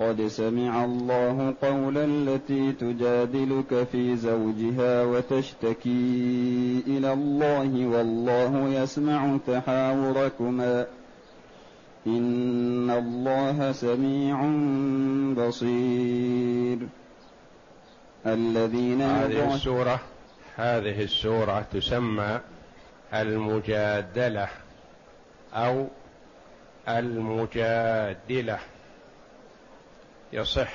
قد سمع الله قول التي تجادلك في زوجها وتشتكي إلى الله والله يسمع تحاوركما ان الله سميع بصير. الذين هذه السورة هذه السورة تسمى المجادلة أو المجادلة. يصح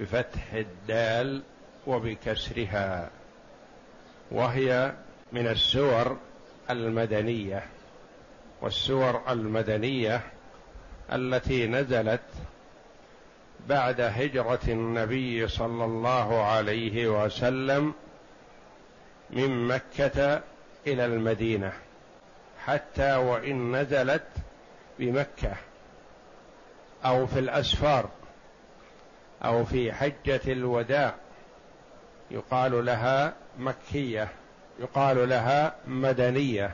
بفتح الدال وبكسرها وهي من السور المدنية والسور المدنية التي نزلت بعد هجرة النبي صلى الله عليه وسلم من مكة إلى المدينة حتى وإن نزلت بمكة أو في الأسفار. أو في حجة الوداع يقال لها مكية يقال لها مدنية.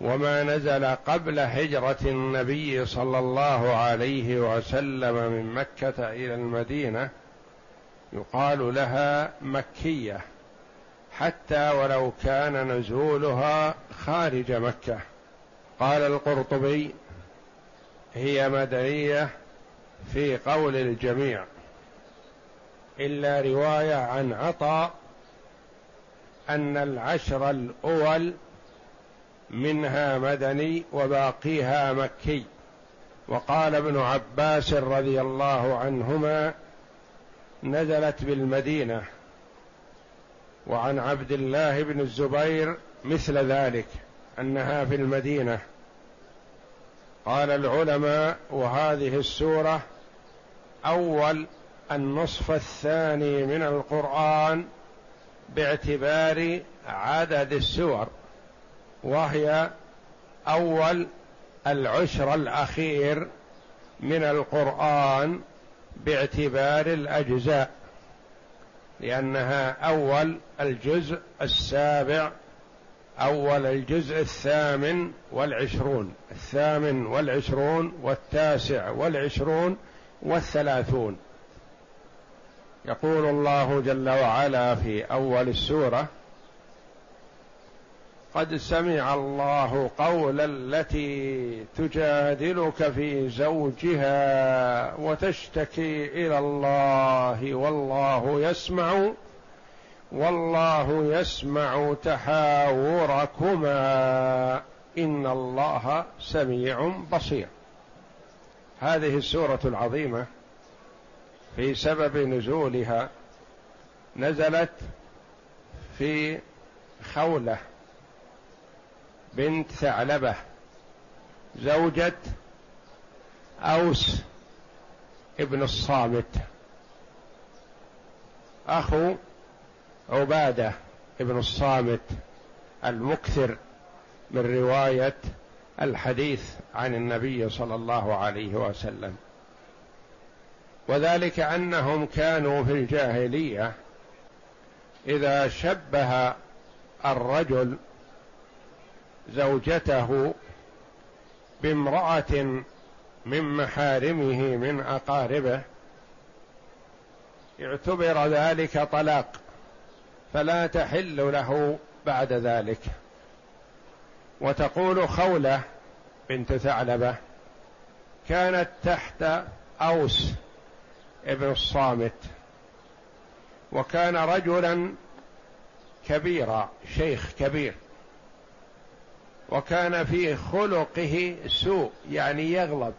وما نزل قبل هجرة النبي صلى الله عليه وسلم من مكة إلى المدينة يقال لها مكية حتى ولو كان نزولها خارج مكة. قال القرطبي هي مدنية في قول الجميع. إلا رواية عن عطاء أن العشر الأول منها مدني وباقيها مكي. وقال ابن عباس رضي الله عنهما نزلت بالمدينة. وعن عبد الله بن الزبير مثل ذلك أنها في المدينة. قال العلماء وهذه السورة اول النصف الثاني من القرآن باعتبار عدد السور وهي أول العشر الأخير من القرآن باعتبار الأجزاء لأنها أول الجزء السابع أول الجزء الثامن والعشرون الثامن والعشرون والتاسع والعشرون والثلاثون. يقول الله جل وعلا في أول السورة قد سمع الله قول التي تجادلك في زوجها وتشتكي إلى الله والله يسمع والله يسمع تحاوركما. إن الله سميع بصير. هذه السورة العظيمة في سبب نزولها نزلت في خولة بنت ثعلبة زوجة أوس ابن الصامت أخو عبادة ابن الصامت المكثر من رواية الحديث عن النبي صلى الله عليه وسلم. وذلك أنهم كانوا في الجاهلية إذا شبه الرجل زوجته بامرأة من محارمه من أقاربه اعتبر ذلك طلاق فلا تحل له بعد ذلك. وتقول خوله بنت ثعلبة كانت تحت أوس ابن الصامت وكان رجلا كبيرا شيخ كبير وكان في خلقه سوء يعني يغضب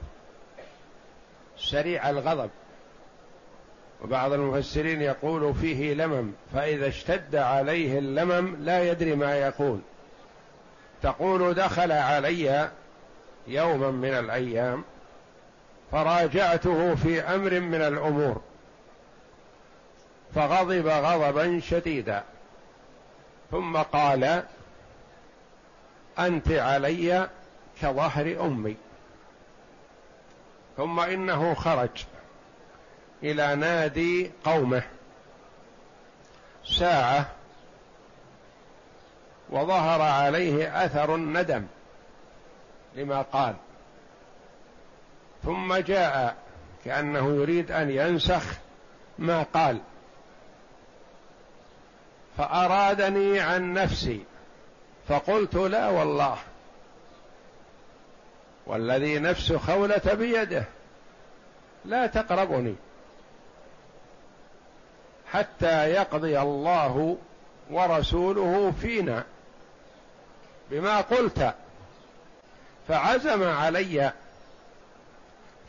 سريع الغضب. وبعض المفسرين يقول فيه لمم فإذا اشتد عليه اللمم لا يدري ما يقول. تقول دخل علي يوما من الأيام فراجعته في أمر من الأمور فغضب غضبا شديدا ثم قال أنت علي كظهر أمي. ثم إنه خرج إلى نادي قومه ساعة وظهر عليه أثر الندم. لما قال. ثم جاء كأنه يريد أن ينسخ ما قال. فأرادني عن نفسي. فقلت لا والله. والذي نفس خولة بيده. لا تقربني. حتى يقضي الله ورسوله فينا. بما قلت. فعزم علي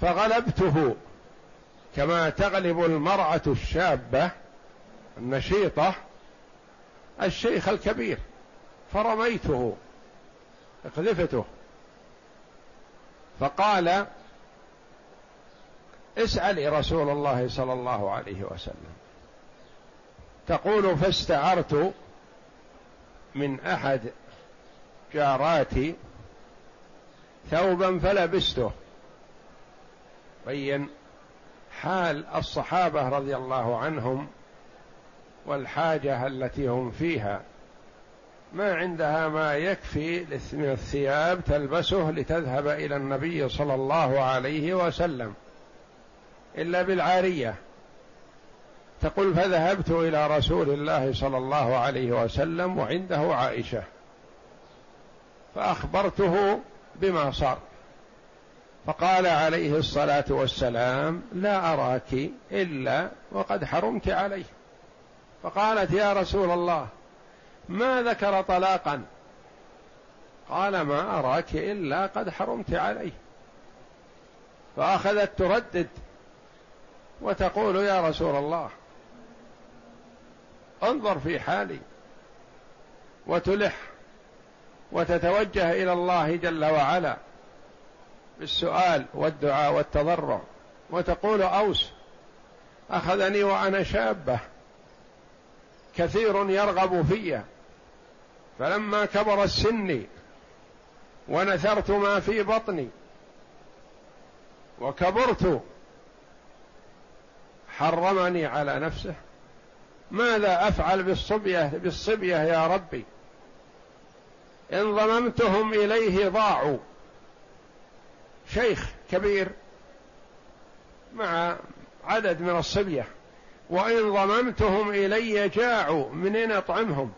فغلبته كما تغلب المرأة الشابة النشيطة الشيخ الكبير فرميته اقذفته. فقال اسأل رسول الله صلى الله عليه وسلم. تقول فاستعرت من أحد جاراتي ثوبا فلبسته. بين حال الصحابة رضي الله عنهم والحاجة التي هم فيها. ما عندها ما يكفي من الثياب تلبسه لتذهب إلى النبي صلى الله عليه وسلم. إلا بالعارية. تقول فذهبت إلى رسول الله صلى الله عليه وسلم وعنده عائشة. فأخبرته بما صار. فقال عليه الصلاة والسلام لا أراك إلا وقد حرمت عليه فقالت يا رسول الله ما ذكر طلاقا؟ قال ما أراك إلا قد حرمت عليه فأخذت تردد وتقول يا رسول الله انظر في حالي وتلح وتتوجه إلى الله جل وعلا بالسؤال والدعاء والتضرع وتقول أوس أخذني وأنا شابة. كثير يرغب في. فلما كبر السن ونثرت ما في بطني وكبرت حرمني على نفسه. ماذا أفعل بالصبيه بالصبية يا ربي؟ إن ضممتهم إليه ضاعوا. شيخ كبير مع عدد من الصبية وإن ضممتهم إلي جاعوا منين أطعمهم؟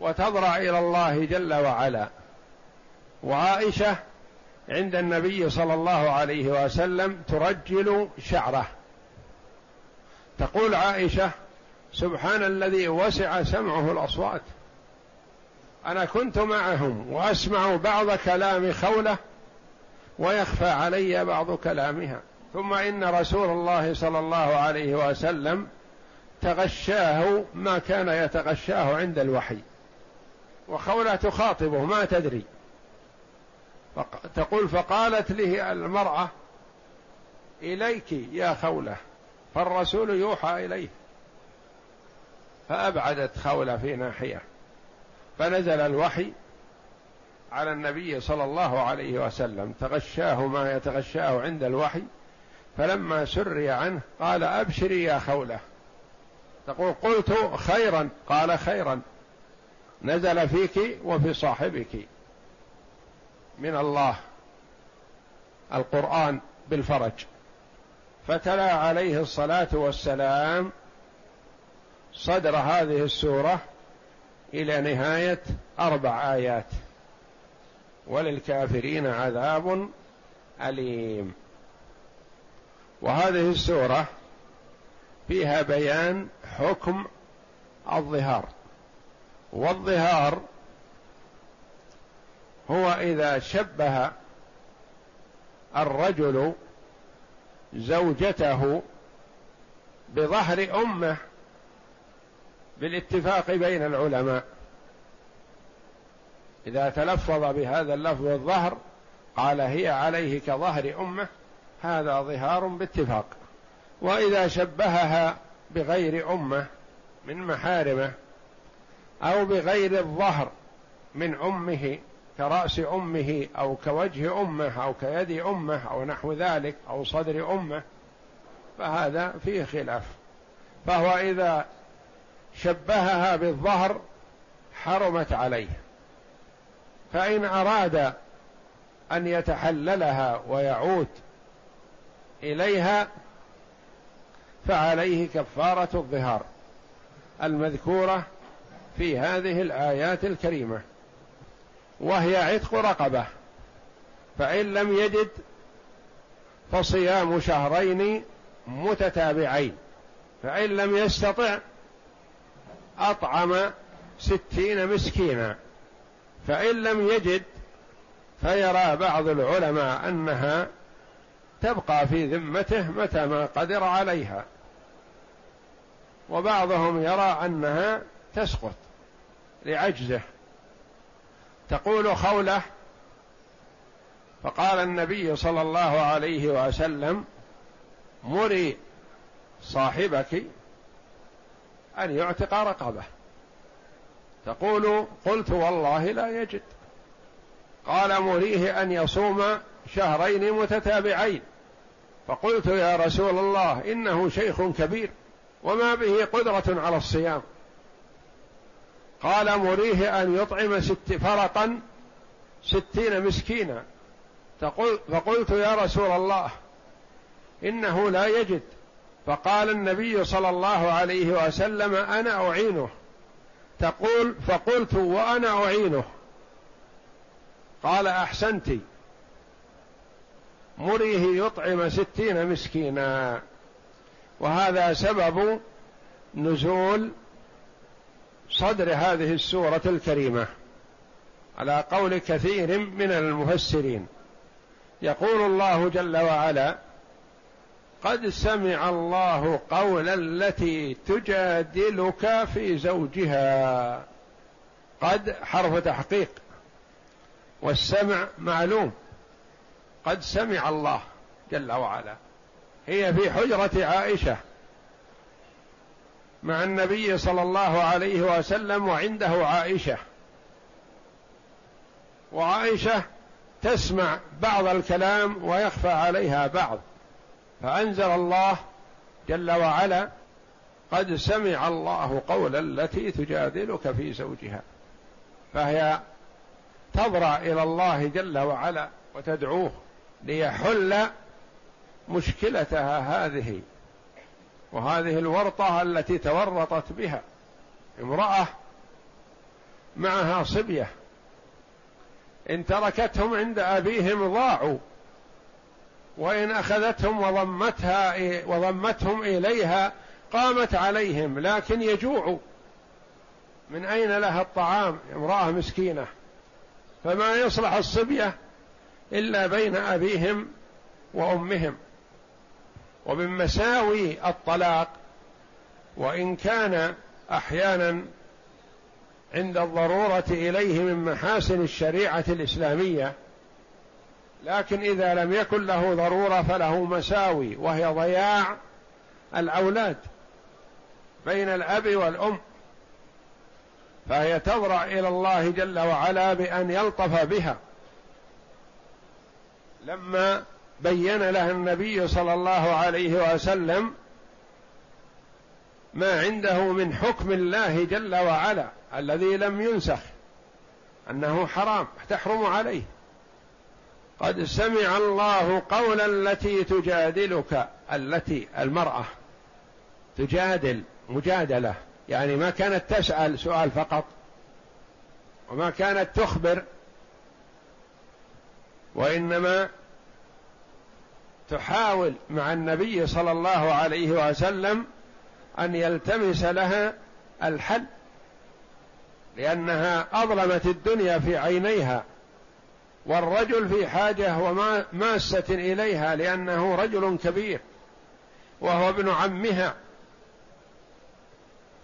وتضرع إلى الله جل وعلا. وعائشة عند النبي صلى الله عليه وسلم ترجل شعره. تقول عائشة سبحان الذي وسع سمعه الأصوات. أنا كنت معهم وأسمع بعض كلام خولة ويخفى علي بعض كلامها. ثم إن رسول الله صلى الله عليه وسلم تغشاه ما كان يتغشاه عند الوحي. وخولة تخاطبه ما تدري. تقول فقالت له المرأة إليك يا خولة فالرسول يوحى إليه. فأبعدت خولة في ناحية. فنزل الوحي على النبي صلى الله عليه وسلم تغشاه ما يتغشاه عند الوحي فلما سري عنه قال أبشري يا خولة. تقول قلت خيرا قال خيرا. نزل فيك وفي صاحبك. من الله القرآن بالفرج. فتلا عليه الصلاة والسلام صدر هذه السورة إلى نهاية أربع آيات. وللكافرين عذاب أليم. وهذه السورة فيها بيان حكم الظهار. والظهار هو إذا شبه الرجل زوجته بظهر أمه بالاتفاق بين العلماء. إذا تلفظ بهذا اللفظ الظهر قال هي عليه كظهر أمه هذا ظهار باتفاق. وإذا شبهها بغير أمه من محارمه أو بغير الظهر من أمه كرأس أمه أو كوجه أمه أو كيد أمه أو نحو ذلك أو صدر أمه فهذا فيه خلاف. فهو إذا شبهها بالظهر حرمت عليه. فإن أراد أن يتحللها ويعود إليها فعليه كفارة الظهار المذكورة في هذه الآيات الكريمة وهي عتق رقبة. فإن لم يجد فصيام شهرين متتابعين. فإن لم يستطع أطعم ستين مسكينا. فإن لم يجد فيرى بعض العلماء أنها تبقى في ذمته متى ما قدر عليها. وبعضهم يرى أنها تسقط لعجزه. تقول خوله فقال النبي صلى الله عليه وسلم مري صاحبك أن يعتق رقبة. تقول قلت والله لا يجد. قال مريه أن يصوم شهرين متتابعين. فقلت يا رسول الله إنه شيخ كبير وما به قدرة على الصيام. قال مريه أن يطعم ست فرقا ستين مسكينا. تقول فقلت يا رسول الله إنه لا يجد. فقال النبي صلى الله عليه وسلم أنا أعينه. تقول فقلت وأنا أعينه. قال أحسنت. مريه يطعم ستين مسكينا. وهذا سبب نزول صدر هذه السورة الكريمة. على قول كثير من المفسرين. يقول الله جل وعلا قد سمع الله قول التي تجادلك في زوجها. قد حرف تحقيق. والسمع معلوم. قد سمع الله جل وعلا. هي في حجرة عائشة. مع النبي صلى الله عليه وسلم وعنده عائشة. وعائشة تسمع بعض الكلام ويخفى عليها بعض. فأنزل الله جل وعلا قد سمع الله قول التي تجادلك في زوجها. فهي تضرع إلى الله جل وعلا وتدعوه ليحل مشكلتها هذه وهذه الورطة التي تورطت بها. امرأة معها صبية. إن تركتهم عند أبيهم ضاعوا. وإن أخذتهم وضمتها وضمتهم إليها قامت عليهم لكن يجوع. من أين لها الطعام؟ امرأة مسكينة. فما يصلح الصبية إلا بين أبيهم وأمهم. ومن مساوي الطلاق وإن كان أحيانا عند الضرورة إليه من محاسن الشريعة الإسلامية لكن إذا لم يكن له ضرورة فله مساوي وهي ضياع الأولاد بين الأب والأم. فهي تضرع إلى الله جل وعلا بأن يلطف بها. لما بين لها النبي صلى الله عليه وسلم ما عنده من حكم الله جل وعلا الذي لم ينسخ أنه حرام تحرم عليه. قد سمع الله قول التي تجادلك التي المرأة. تجادل مجادلة. يعني ما كانت تسأل سؤال فقط وما كانت تخبر وإنما تحاول مع النبي صلى الله عليه وسلم أن يلتمس لها الحل لأنها أظلمت الدنيا في عينيها. والرجل في حاجة وماسه إليها لأنه رجل كبير وهو ابن عمها.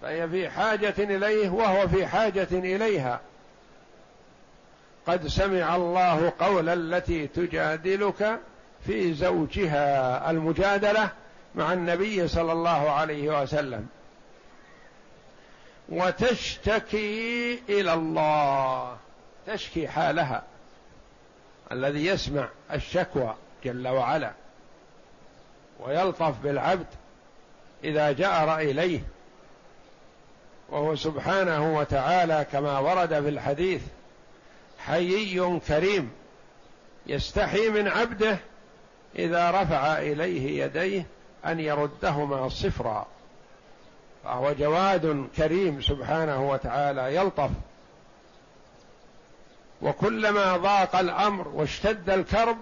فهي في حاجة إليه وهو في حاجة إليها. قد سمع الله قول التي تجادلك في زوجها المجادلة مع النبي صلى الله عليه وسلم. وتشتكي إلى الله تشكي حالها. الذي يسمع الشكوى جل وعلا ويلطف بالعبد إذا جار اليه وهو سبحانه وتعالى كما ورد في الحديث حيي كريم يستحي من عبده إذا رفع إليه يديه أن يردهما صفرا. فهو جواد كريم سبحانه وتعالى يلطف وكلما ضاق الأمر واشتد الكرب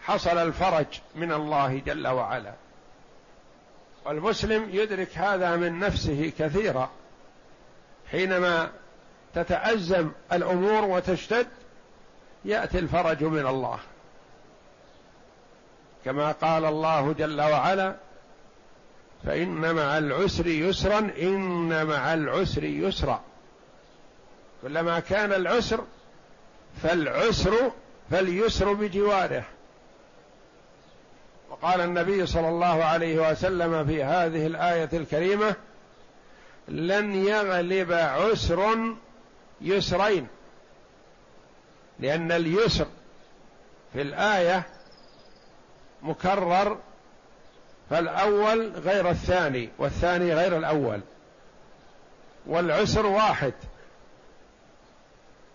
حصل الفرج من الله جل وعلا. والمسلم يدرك هذا من نفسه كثيرا. حينما تتأزم الأمور وتشتد يأتي الفرج من الله. كما قال الله جل وعلا فإن مع العسر يسرا إن مع العسر يسرا. كلما كان العسر فالعسر فاليسر بجواره. وقال النبي صلى الله عليه وسلم في هذه الآية الكريمة لن يغلب عسر يسرين لأن اليسر في الآية مكرر فالأول غير الثاني والثاني غير الأول والعسر واحد.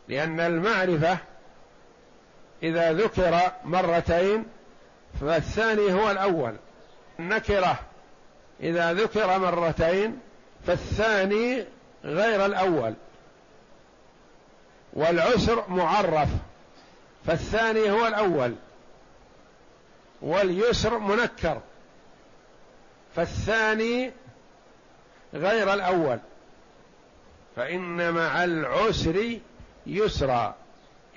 لأن المعرفة إذا ذكر مرتين فالثاني هو الأول. النكرة إذا ذكر مرتين فالثاني غير الأول. والعسر معرف فالثاني هو الأول. واليسر منكر فالثاني غير الأول. فإن مع العسر يسرا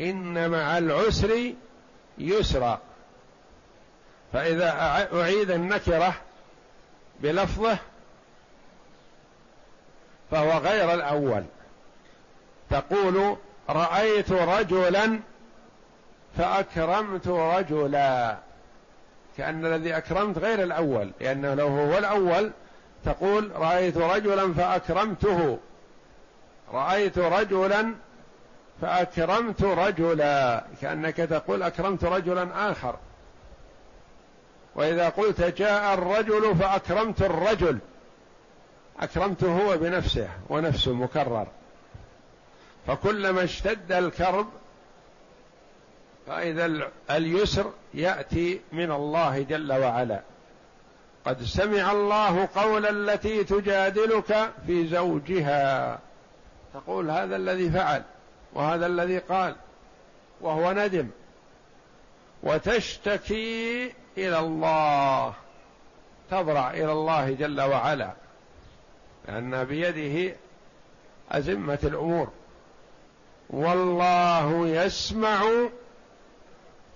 إن مع العسر يسرا. فإذا أعيد النكرة بلفظه فهو غير الأول. تقول رأيت رجلا فأكرمت رجلا كأن الذي أكرمت غير الأول لأنه لو هو الأول تقول رأيت رجلا فأكرمته. رأيت رجلا فأكرمت رجلا كأنك تقول أكرمت رجلا آخر. وإذا قلت جاء الرجل فأكرمت الرجل. أكرمته هو بنفسه ونفسه مكرر. فكلما اشتد الكرب فإذا اليسر يأتي من الله جل وعلا. قد سمع الله قول التي تجادلك في زوجها. تقول هذا الذي فعل. وهذا الذي قال وهو ندم وتشتكي إلى الله تضرع إلى الله جل وعلا لأن بيده أزمة الأمور. والله يسمع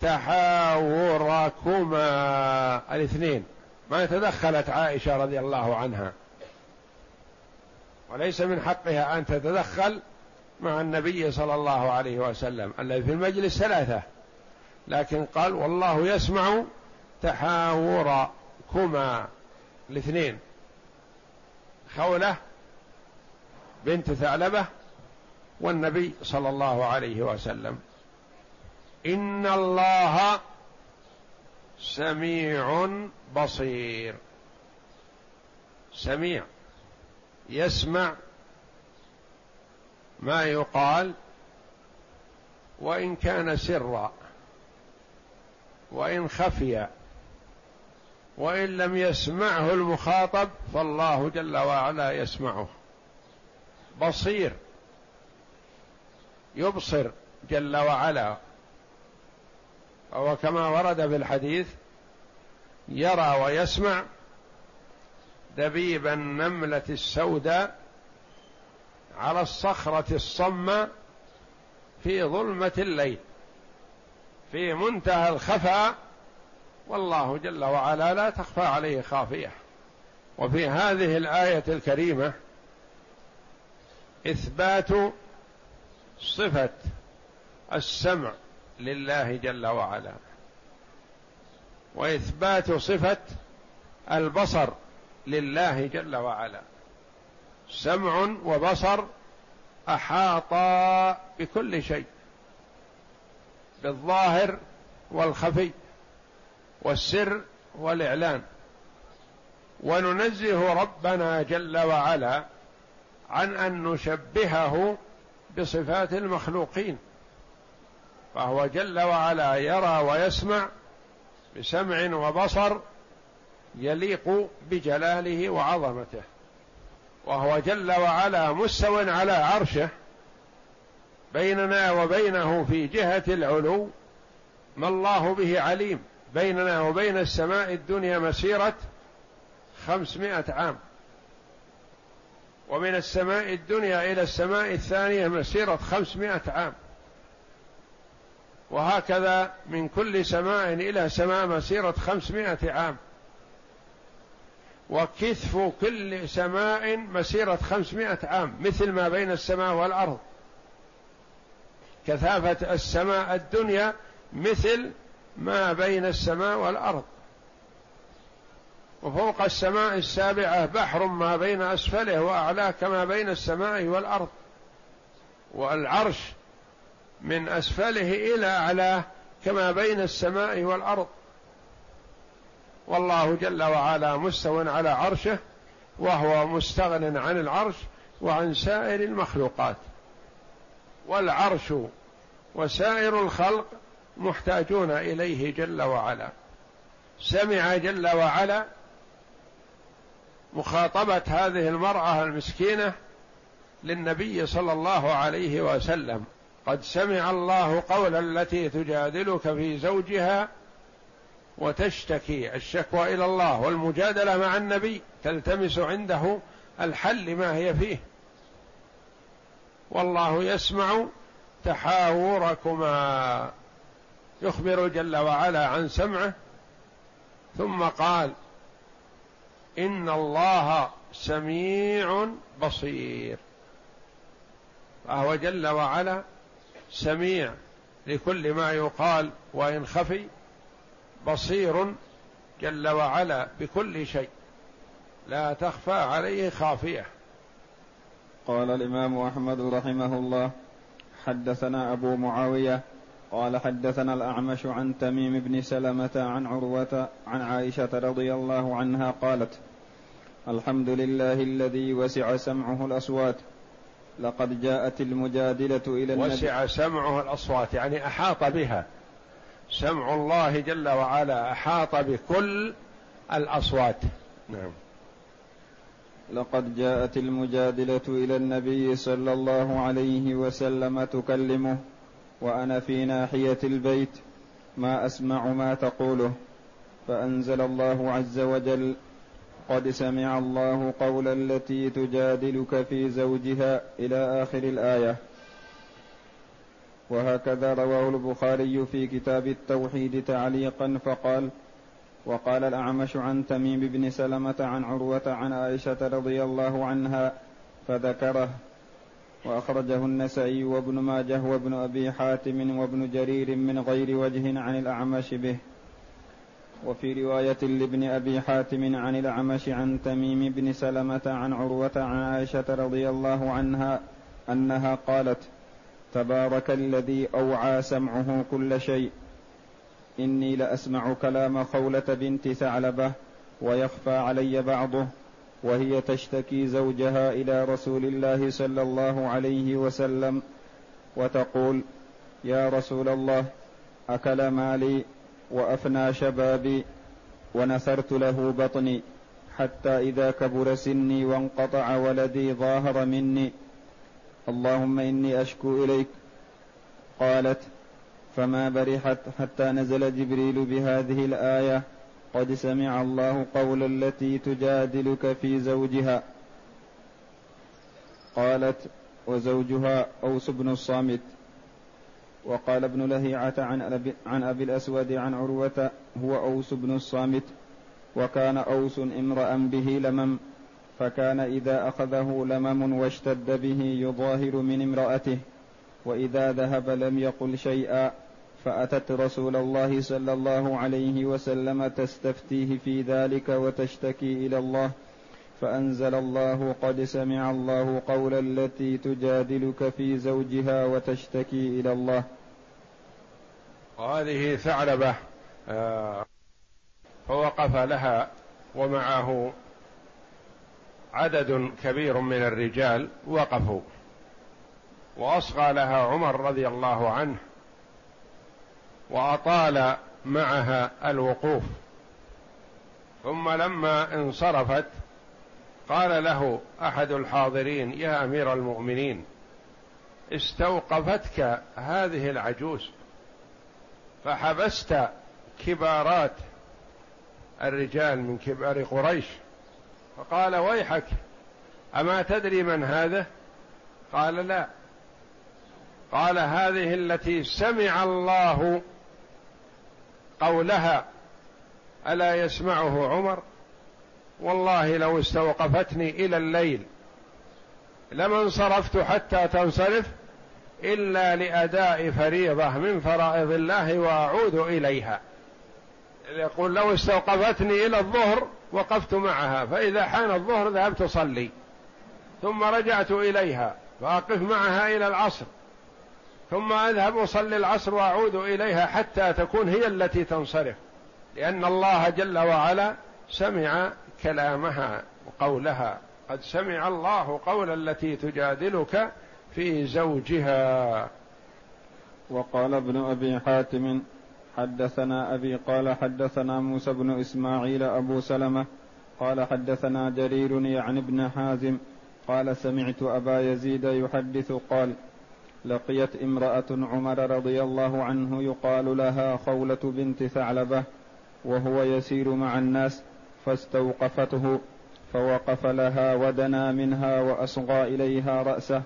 تحاوركما. الاثنين ما تدخلت عائشة رضي الله عنها وليس من حقها أن تتدخل مع النبي صلى الله عليه وسلم الذي في المجلس ثلاثة. لكن قال والله يسمع تحاوركما. الاثنين. خولة بنت ثعلبة والنبي صلى الله عليه وسلم. إن الله سميع بصير. سميع. يسمع ما يقال وإن كان سرا وإن خفي وإن لم يسمعه المخاطب فالله جل وعلا يسمعه. بصير يبصر جل وعلا. وهو كما ورد في الحديث يرى ويسمع دبيب النملة السوداء على الصخرة الصماء في ظلمة الليل في منتهى الخفاء والله جل وعلا لا تخفى عليه خافية. وفي هذه الآية الكريمة إثبات صفة السمع لله جل وعلا وإثبات صفة البصر لله جل وعلا. سمع وبصر احاطا بكل شيء بالظاهر والخفي والسر والإعلان. وننزه ربنا جل وعلا عن أن نشبهه بصفات المخلوقين فهو جل وعلا يرى ويسمع بسمع وبصر يليق بجلاله وعظمته. وهو جل وعلا مستو على عرشه بيننا وبينه في جهة العلو ما الله به عليم. بيننا وبين السماء الدنيا مسيرة خمسمائة عام. ومن السماء الدنيا إلى السماء الثانية مسيرة خمسمائة عام. وهكذا من كل سماء إلى سماء مسيرة خمسمائة عام. وكثف كل سماء مسيرة خمسمائة عام مثل ما بين السماء والأرض. كثافة السماء الدنيا مثل ما بين السماء والأرض. وفوق السماء السابعة بحر ما بين أسفله وأعلاه كما بين السماء والأرض. والعرش من أسفله إلى أعلاه كما بين السماء والأرض. والله جل وعلا مستو على عرشه وهو مستغن عن العرش وعن سائر المخلوقات. والعرش وسائر الخلق محتاجون إليه جل وعلا. سمع جل وعلا مخاطبة هذه المرأة المسكينة للنبي صلى الله عليه وسلم. قد سمع الله قول التي تجادلك في زوجها وتشتكي الشكوى إلى الله والمجادلة مع النبي تلتمس عنده الحل ما هي فيه. والله يسمع تحاوركما. يخبر جل وعلا عن سمعه ثم قال إن الله سميع بصير. فهو جل وعلا سميع لكل ما يقال وإن خفي. بصير جل وعلا بكل شيء. لا تخفى عليه خافية. قال الإمام أحمد رحمه الله حدثنا أبو معاوية قال حدثنا الأعمش عن تميم بن سلمة عن عروة عن عائشة رضي الله عنها قالت الحمد لله الذي وسع سمعه الأصوات. لقد جاءت المجادلة إلى النبي. وسع سمعه الأصوات يعني أحاط بها. سمع الله جل وعلا أحاط بكل الأصوات. نعم. لقد جاءت المجادلة إلى النبي صلى الله عليه وسلم تكلمه وأنا في ناحية البيت ما أسمع ما تقوله. فأنزل الله عز وجل قد سمع الله قول التي تجادلك في زوجها إلى آخر الآية. وهكذا رواه البخاري في كتاب التوحيد تعليقا فقال وقال الأعمش عن تميم بن سلمة عن عروة عن عائشة رضي الله عنها فذكره وأخرجه النسائي وابن ماجه وابن أبي حاتم وابن جرير من غير وجه عن الأعمش به. وفي رواية لابن أبي حاتم عن الأعمش عن تميم بن سلمة عن عروة عن عائشة رضي الله عنها أنها قالت تبارك الذي أوعى سمعه كل شيء. إني لأسمع كلام خولة بنت ثعلبة ويخفى علي بعضه وهي تشتكي زوجها إلى رسول الله صلى الله عليه وسلم وتقول يا رسول الله أكل مالي وأفنى شبابي ونثرت له بطني حتى إذا كبر سني وانقطع ولدي ظاهر مني اللهم إني أشكو إليك. قالت فما برحت حتى نزل جبريل بهذه الآية. قد سمع الله قول التي تجادلك في زوجها. قالت وزوجها أوس بن الصامت. وقال ابن لهيعة عن أبي, عن أبي الأسود عن عروة هو أوس بن الصامت. وكان أوس امرأ به لمم. فكان إذا أخذه لمم واشتد به يظاهر من امرأته وإذا ذهب لم يقل شيئا فأتت رسول الله صلى الله عليه وسلم تستفتيه في ذلك وتشتكي إلى الله فأنزل الله قد سمع الله قول التي تجادلك في زوجها وتشتكي إلى الله. وهذه ثعلبة آه، فوقف لها ومعه عدد كبير من الرجال وقفوا. وأصغى لها عمر رضي الله عنه وأطال معها الوقوف. ثم لما انصرفت قال له أحد الحاضرين يا أمير المؤمنين استوقفتك هذه العجوز فحبست كبارات الرجال من كبار قريش فقال ويحك أما تدري من هذا؟ قال لا. قال هذه التي سمع الله قولها ألا يسمعه عمر؟ والله لو استوقفتني إلى الليل لما انصرفت حتى تنصرف إلا لأداء فريضة من فرائض الله وأعود إليها. يقول لو استوقفتني إلى الظهر وقفت معها فإذا حان الظهر ذهبت أصلي ثم رجعت إليها فاقف معها إلى العصر ثم أذهب أصلي العصر وأعود إليها حتى تكون هي التي تنصرف لأن الله جل وعلا سمع كلامها وقولها قد سمع الله قول التي تجادلك في زوجها. وقال ابن أبي حاتم حدثنا أبي قال حدثنا موسى بن إسماعيل أبو سلمة قال حدثنا جرير يعني ابن حازم قال سمعت أبا يزيد يحدث قال لقيت امرأة عمر رضي الله عنه يقال لها خولة بنت ثعلبة وهو يسير مع الناس فاستوقفته فوقف لها ودنا منها وأصغى إليها رأسه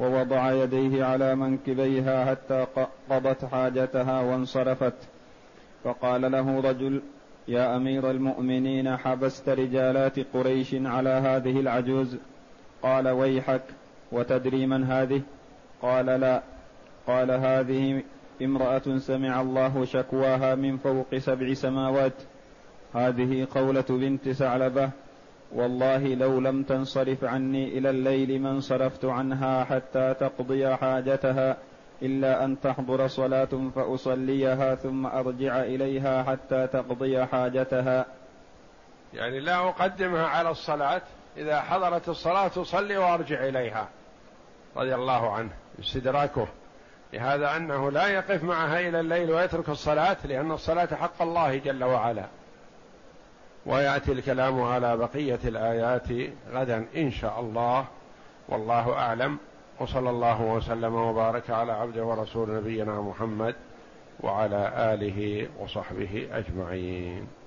ووضع يديه على منكبيها حتى قضت حاجتها وانصرفت. فقال له رجل يا أمير المؤمنين حبست رجالات قريش على هذه العجوز؟ قال ويحك وتدري من هذه؟ قال لا. قال هذه امرأة سمع الله شكواها من فوق سبع سماوات. هذه قولة بنت ثعلبة والله لو لم تنصرف عني إلى الليل ما انصرفت عنها حتى تقضي حاجتها إلا أن تحضر صلاة فأصليها ثم أرجع إليها حتى تقضي حاجتها. يعني لا أقدمها على الصلاة إذا حضرت الصلاة تصلي وأرجع إليها رضي الله عنه استدراكه. لهذا أنه لا يقف معها إلى الليل ويترك الصلاة لأن الصلاة حق الله جل وعلا. ويأتي الكلام على بقية الآيات غدا إن شاء الله. والله أعلم. وصلى الله وسلم وبارك على عبده ورسول نبينا محمد وعلى آله وصحبه أجمعين.